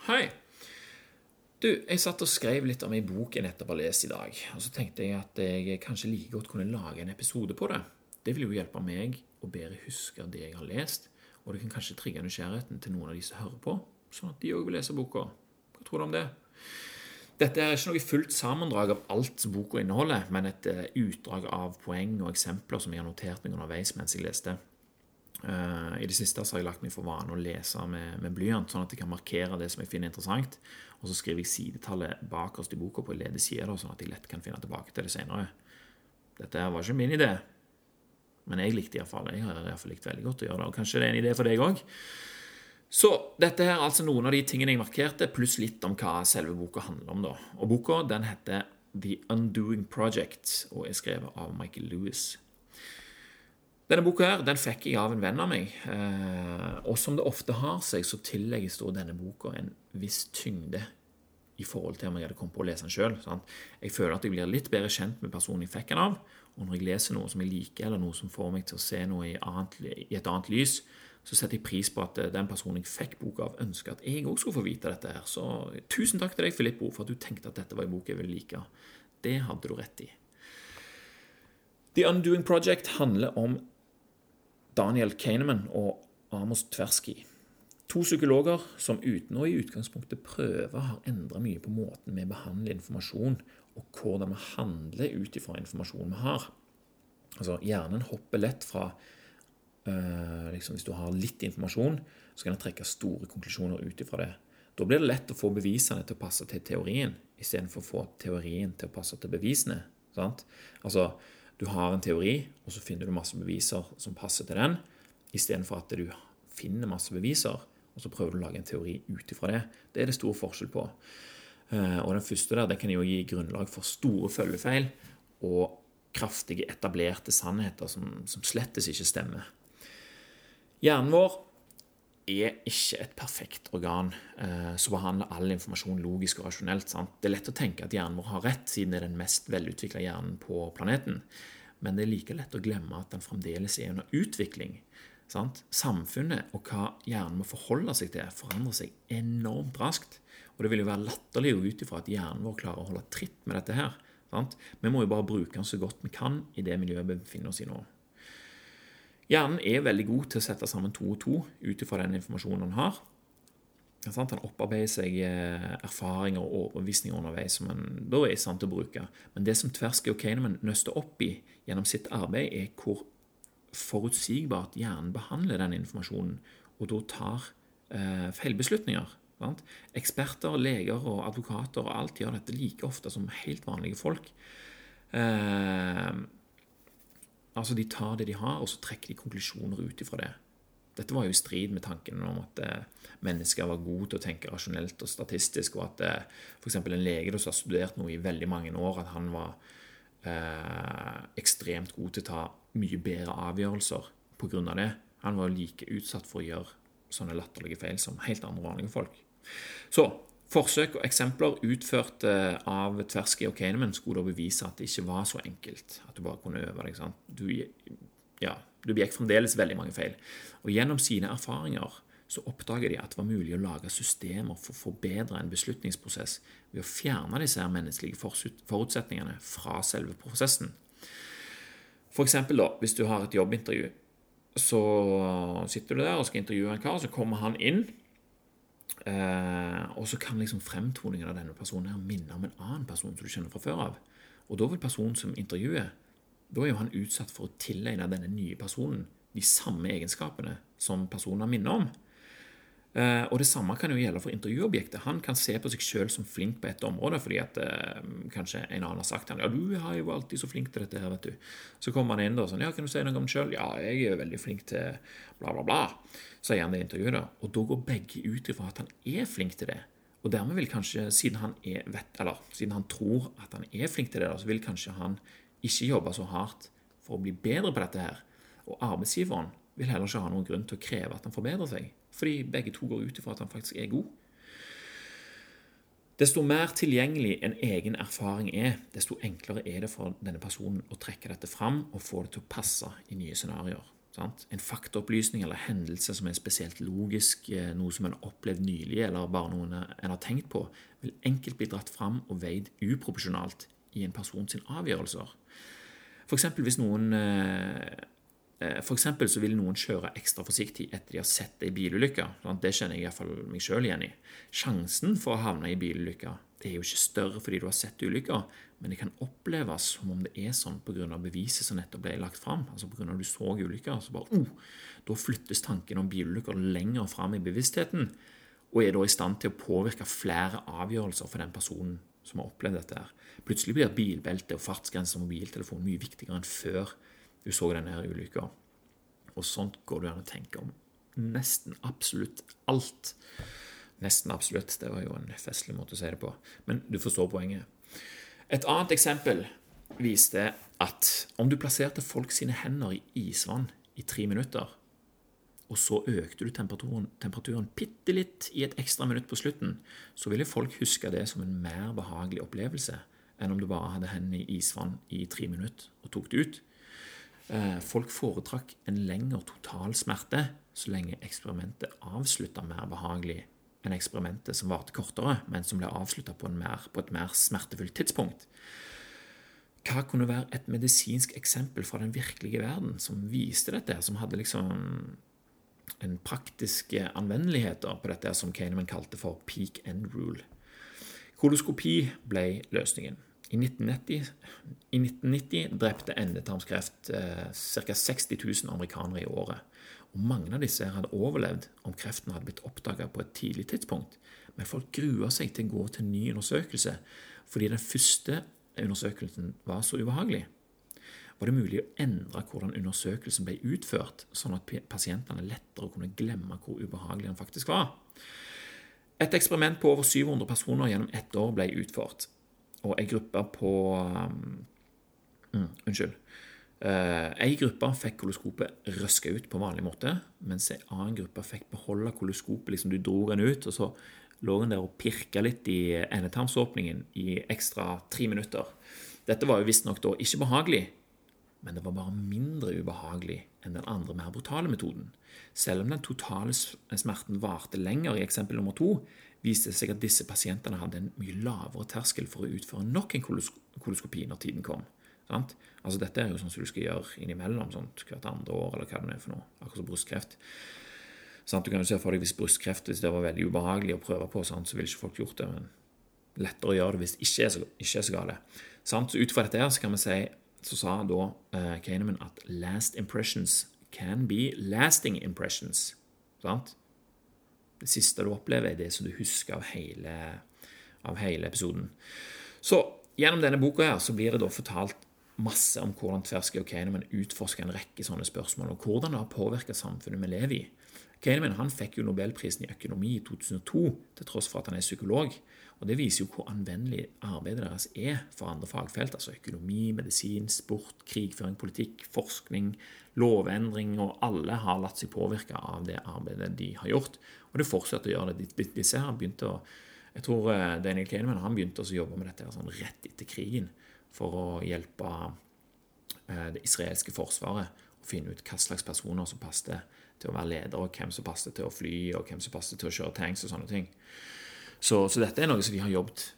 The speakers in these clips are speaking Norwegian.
Hei. Du, jeg satt og skrev litt om ei bok jeg nettopp har lest i dag, og så tenkte jeg at jeg kanskje like godt kunne lage en episode på det. Det vil jo hjelpe meg å bedre huske det jeg har lest, og det kan kanskje trigge nysgjerrigheten til noen av de som hører på, sånn at de òg vil lese boka. Hva tror du om det? Dette er ikke noe fullt sammendrag av alt som boka inneholder, men et eh, utdrag av poeng og eksempler som jeg har notert meg underveis mens jeg leste. Uh, I det siste har jeg lagt meg for vane å lese med, med, blyant, sånn at jeg kan markere det som jeg finner interessant. Og så skriver jeg sidetallet bakerst i boka på lede side, sånn at jeg lett kan finne tilbake til det senere. Dette var ikke min idé, men jeg likte iallfall Jeg har i hvert fall likt veldig godt å gjøre det. Og kanskje det er en idé for deg òg. Så dette er altså noen av de tingene jeg markerte, pluss litt om hva selve boka handler om. da. Og Boka den heter The Undoing Project og er skrevet av Michael Lewis. Denne boka her, den fikk jeg av en venn av meg. Eh, og som det ofte har seg, så tillegges da denne boka en viss tyngde i forhold til om jeg hadde kommet på å lese den sjøl. Jeg føler at jeg blir litt bedre kjent med personen jeg fikk den av. Og når jeg leser noe som jeg liker, eller noe som får meg til å se noe i, annet, i et annet lys, så setter jeg pris på at eh, den personen jeg fikk boka av, ønsker at jeg òg skulle få vite dette. her. Så tusen takk til deg, Filippo, for at du tenkte at dette var en bok jeg ville like. Det hadde du rett i. The Undoing Project handler om Daniel Kahneman og Amos Tversky. To psykologer som uten å i utgangspunktet prøve har endra mye på måten vi behandler informasjon, og hvordan vi handler ut ifra informasjonen vi har. Altså, Hjernen hopper lett fra øh, liksom Hvis du har litt informasjon, så kan den trekke store konklusjoner ut ifra det. Da blir det lett å få bevisene til å passe til teorien, istedenfor å få teorien til å passe til bevisene. Sant? Altså, du har en teori, og så finner du masse beviser som passer til den, istedenfor at du finner masse beviser, og så prøver du å lage en teori ut ifra det. Det er det stor forskjell på. Eh, og den første der, den kan jo gi grunnlag for store følgefeil og kraftige, etablerte sannheter som, som slettes ikke stemmer. Hjernen vår er ikke et perfekt organ eh, som behandler all informasjon logisk og rasjonelt. Sant? Det er lett å tenke at hjernen vår har rett, siden det er den mest velutvikla hjernen på planeten. Men det er like lett å glemme at den fremdeles er under utvikling. Sant? Samfunnet og hva hjernen må forholde seg til, forandrer seg enormt raskt. Og det vil jo være latterlig ut ifra at hjernen vår klarer å holde tritt med dette her. Sant? Vi må jo bare bruke den så godt vi kan i det miljøet vi befinner oss i nå. Hjernen er veldig god til å sette sammen to og to ut ifra den informasjonen han har. Han opparbeider seg eh, erfaringer og overbevisninger underveis som han da er i til å bruke. Men det som Tversky og Kahneman nøster opp i gjennom sitt arbeid, er hvor forutsigbart hjernen behandler den informasjonen, og da tar eh, feilbeslutninger. Sant? Eksperter, leger og advokater og alt gjør dette like ofte som helt vanlige folk. Eh, altså De tar det de har, og så trekker de konklusjoner ut ifra det. Dette var jo i strid med tanken om at eh, mennesker var gode til å tenke rasjonelt og statistisk, og at eh, f.eks. en lege som har studert noe i veldig mange år, at han var eh, ekstremt god til å ta mye bedre avgjørelser pga. det. Han var like utsatt for å gjøre sånne latterlige feil som helt andre vanlige folk. Så forsøk og eksempler utført eh, av Tversky og Kahneman skulle da bevise at det ikke var så enkelt. At du bare kunne øve deg. sant? Du, ja, du begikk fremdeles veldig mange feil. Og Gjennom sine erfaringer så oppdager de at det var mulig å lage systemer for å forbedre en beslutningsprosess ved å fjerne disse her menneskelige forutsetningene fra selve prosessen. For eksempel da, hvis du har et jobbintervju, så sitter du der og skal intervjue en kar, så kommer han inn, og så kan liksom fremtoningen av denne personen her minne om en annen person som du kjenner fra før av. Og da vil personen som intervjuer da er jo han utsatt for å tilegne denne nye personen de samme egenskapene som personen har minner om. Eh, og Det samme kan jo gjelde for intervjuobjektet. Han kan se på seg selv som flink på et område fordi at eh, kanskje en annen har sagt han, ja, du er jo alltid så flink til dette. her, vet du. Så kommer han inn da sånn, ja, kan du si noe om deg selv? Ja, jeg er veldig flink til bla, bla, bla, sier han det intervjuet. da. Og da går begge ut ifra at han er flink til det. Og dermed vil kanskje, siden han, er, vet, eller, siden han tror at han er flink til det, da, så vil kanskje han ikke jobbe så hardt for å bli bedre på dette her. Og arbeidsgiveren vil heller ikke ha noen grunn til å kreve at han forbedrer seg, fordi begge to går ut ifra at han faktisk er god. Desto mer tilgjengelig en egen erfaring er, desto enklere er det for denne personen å trekke dette fram og få det til å passe i nye scenarioer. En faktaopplysning eller hendelse som er spesielt logisk, eh, noe som en har opplevd nylig, eller bare noe en har tenkt på, vil enkelt bli dratt fram og veid uproporsjonalt i en person sin avgjørelser. Eksempel hvis noen eh, eksempel så vil noen kjøre ekstra forsiktig etter de har sett ei bilulykke. Det kjenner jeg iallfall meg sjøl igjen i. Sjansen for å havne i bilulykke er jo ikke større fordi du har sett ulykka, men det kan oppleves som om det er sånn pga. beviset som nettopp ble lagt fram. Altså pga. du så ulykka, så bare oh, Da flyttes tanken om bilulykker lenger fram i bevisstheten, og er da i stand til å påvirke flere avgjørelser for den personen som har opplevd dette. her. Plutselig blir bilbelte og fartsgrense og mobiltelefon mye viktigere enn før du så denne ulykka. Og sånt går det an å tenke om nesten absolutt alt. Nesten absolutt. Det var jo en festlig måte å si det på. Men du forstår poenget. Et annet eksempel viste at om du plasserte folk sine hender i isvann i tre minutter, og så økte du temperaturen, temperaturen bitte litt i et ekstra minutt på slutten, så ville folk huske det som en mer behagelig opplevelse enn om du bare hadde hendene i isvann i tre minutter og tok det ut. Eh, folk foretrakk en lengre totalsmerte så lenge eksperimentet avslutta mer behagelig enn eksperimentet som varte kortere, men som ble avslutta på, på, et mer smertefullt tidspunkt. Hva kunne være et medisinsk eksempel fra den virkelige verden som viste dette, som hadde liksom en praktiske anvendeligheter på dette som Kahneman kalte for peak end rule? Koloskopi ble løsningen. I 1990, i 1990 drepte endetarmskreft eh, ca. 60 000 amerikanere i året og mange av disse hadde overlevd om kreften hadde blitt oppdaga på et tidlig tidspunkt. Men folk grua seg til å gå til en ny undersøkelse fordi den første undersøkelsen var så ubehagelig. Var det mulig å endre hvordan undersøkelsen ble utført, sånn at pasientene lettere kunne glemme hvor ubehagelig den faktisk var? Et eksperiment på over 700 personer gjennom ett år ble utført, og ei gruppe på um, mm, Unnskyld. Uh, en gruppe fikk koloskopet røska ut på vanlig måte, mens en annen gruppe fikk beholde koloskopet. liksom Du dro den ut, og så lå den der og pirka litt i endetarmsåpningen i ekstra tre minutter. Dette var jo visstnok da ikke behagelig, men det var bare mindre ubehagelig enn den andre, mer brutale metoden. Selv om den totale smerten varte lenger i eksempel nummer to, viste det seg at disse pasientene hadde en mye lavere terskel for å utføre nok en koloskopi når tiden kom. Sant? Altså Dette er jo sånn som du skal gjøre innimellom sånt, hvert andre år, eller hva det er for noe. Akkurat som brystkreft. Sant? Du kan jo se for deg hvis brystkreft hvis det var veldig ubehagelig å prøve på, sant? så ville ikke folk gjort det. Men lettere å gjøre det hvis det ikke er så, ikke er så gale. Sant? Så ut fra dette her så kan vi si, så sa da uh, Kahneman at 'last impressions can be lasting impressions'. Sant? Det siste du opplever, er det som du husker av hele, av hele episoden. Så gjennom denne boka her så blir det da fortalt masse om hvordan Tversky og Kahneman utforsker en rekke sånne spørsmål, og hvordan det har påvirket samfunnet vi lever i. Kahneman han fikk jo Nobelprisen i økonomi i 2002, til tross for at han er psykolog. Og Det viser jo hvor anvendelig arbeidet deres er for andre fagfelt, altså økonomi, medisin, sport, krigføring, politikk, forskning, lovendring, og alle har latt seg påvirke av det arbeidet de har gjort. Og det fortsetter å gjøre det. Disse her begynte å jeg tror eh, Daniel Kahneman han begynte å jobbe med dette sånn rett etter krigen for å hjelpe eh, det israelske forsvaret å finne ut hva slags personer som passet til å være leder, og hvem som passet til å fly, og hvem som passet til å kjøre tanks og sånne ting. Så, så dette er noe som de har jobbet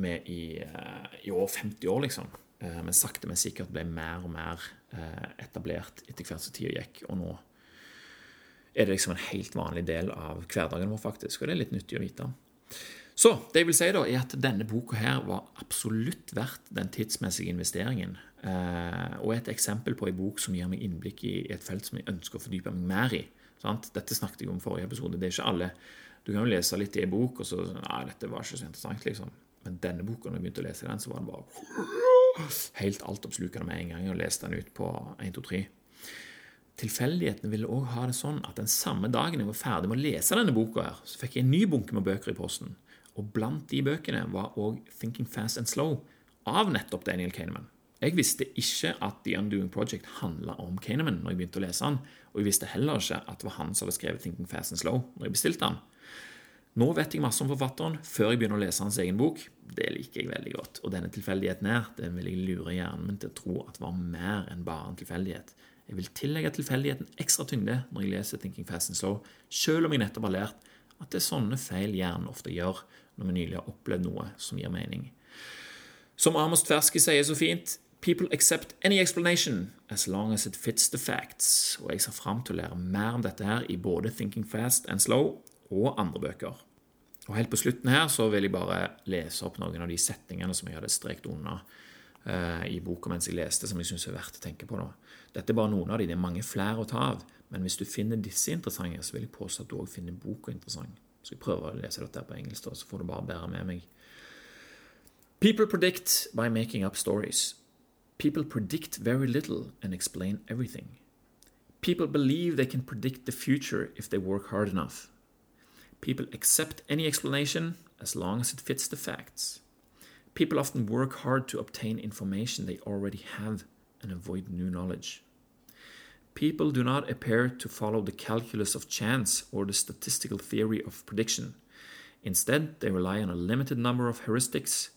med i, eh, i over 50 år, liksom. Eh, men sakte, men sikkert ble mer og mer etablert etter hvert som tida gikk. Og nå er det liksom en helt vanlig del av hverdagen vår, faktisk. Og det er litt nyttig å vite. Så det jeg vil si da, er at denne boka her var absolutt verdt den tidsmessige investeringen. Og er et eksempel på en bok som gir meg innblikk i et felt som jeg ønsker å fordype meg mer i. Sant? Dette snakket jeg om i forrige episode. Det er ikke alle. Du kan jo lese litt i en bok, og så Nei, dette var ikke så interessant, liksom. Men denne boka, når jeg begynte å lese den, så var den bare helt altoppslukende med en gang. Og leste den ut på 1, 2, 3. Tilfeldighetene ville òg ha det sånn at den samme dagen jeg var ferdig med å lese denne boka, her, så fikk jeg en ny bunke med bøker i posten. Og blant de bøkene var òg 'Thinking Fast and Slow' av nettopp Daniel Kahneman. Jeg visste ikke at The Undoing Project handla om Kahneman når jeg begynte å lese han, og jeg visste heller ikke at det var han som hadde skrevet 'Thinking Fast and Slow' når jeg bestilte han. Nå vet jeg masse om forfatteren før jeg begynner å lese hans egen bok. Det liker jeg veldig godt. Og denne tilfeldigheten her, den vil jeg lure hjernen min til å tro at var mer enn bare en tilfeldighet. Jeg vil tillegge tilfeldigheten ekstra tyngde når jeg leser Thinking Fast and Slow, selv om jeg nettopp har lært at det er sånne feil hjernen ofte gjør når vi nylig har opplevd noe som gir mening. Som Amos Tversky sier så fint People accept any explanation as long as it fits the facts. Og jeg ser fram til å lære mer om dette her i både Thinking Fast and Slow og andre bøker. Og helt på slutten her så vil jeg bare lese opp noen av de setningene som jeg hadde strekt unna uh, i boka mens jeg leste, som jeg syns er verdt å tenke på nå. Dette er bare noen av de, det er mange flere å ta av. Men hvis du finner disse interessante, så vil jeg påstå at du òg finner boka interessant. Så jeg prøver å lese dette på engelsk, da, så får du bare bære med meg. People predict by making up stories. People predict very little and explain everything. People believe they can predict the future if they work hard enough. People accept any explanation as long as it fits the facts. People often work hard to obtain information they already have and avoid new knowledge. People do not appear to follow the calculus of chance or the statistical theory of prediction. Instead, they rely on a limited number of heuristics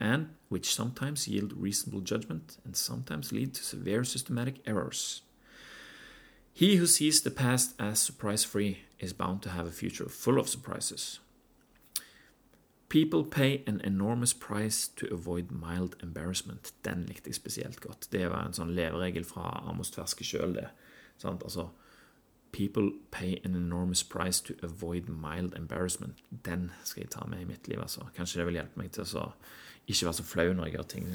and which sometimes yield reasonable judgment and sometimes lead to severe systematic errors. He who sees the past as surprise free is bound to have a future full of surprises. People pay an enormous price to avoid mild embarrassment. Den likte jeg spesielt godt. Det var en sånn leveregel fra Amos Tverske sjøl, det. Sant? Altså, People pay an enormous price to avoid mild embarrassment. Den skal jeg ta med i mitt liv. altså. Kanskje det vil hjelpe meg til å ikke være så flau når jeg gjør ting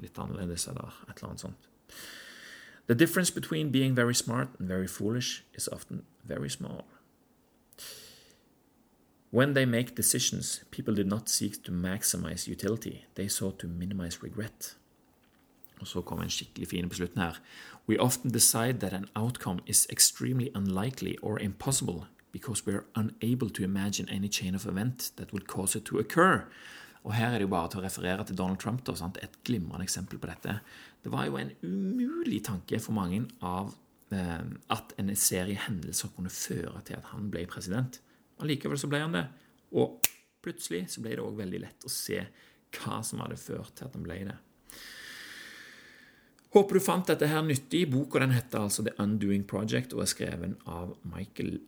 litt annerledes. eller et eller annet sånt. The difference between being very smart and very foolish is often very small. When they make decisions, people did not seek to maximize utility, they sought to minimize regret. Og så kommer en skikkelig fin på slutten her. We often decide that an outcome is extremely unlikely or impossible because we are unable to imagine any chain of event that would cause it to occur. Og her er det jo bare til å referere til Donald Trump, da, et glimrende eksempel på dette. Det var jo en umulig tanke for mange av eh, at en serie hendelser kunne føre til at han ble president. Allikevel så ble han det. Og plutselig så ble det òg veldig lett å se hva som hadde ført til at han ble det. Håper du fant dette her nyttig. Boka den heter altså The Undoing Project og er skreven av Michael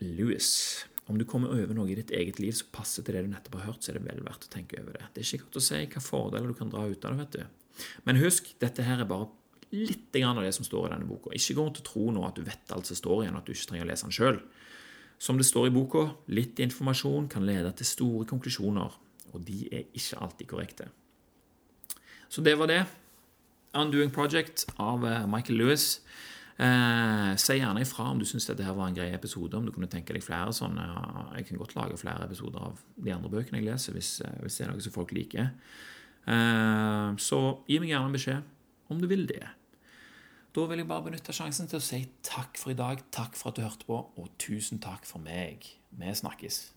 Lewis. Om du kommer over noe i ditt eget liv som passer til det du nettopp har hørt, så er det vel verdt å tenke over det. Det er ikke godt å si hva fordeler du kan dra ut av det, vet du. Men husk, dette her er bare litt av det som står i denne boka. Ikke gå rundt og tro nå at du vet alt som står igjen, og at du ikke trenger å lese den sjøl. Som det står i boka, litt informasjon kan lede til store konklusjoner, og de er ikke alltid korrekte. Så det var det. Undoing Project av eh, Michael Lewis. Eh, si gjerne ifra om du syns dette her var en grei episode, om du kunne tenke deg flere sånne. Jeg kan godt lage flere episoder av de andre bøkene jeg leser, hvis, eh, hvis det er noe som folk liker. Eh, så gi meg gjerne en beskjed om du vil det. Da vil jeg bare benytte sjansen til å si takk for i dag, takk for at du hørte på, og tusen takk for meg. Vi snakkes.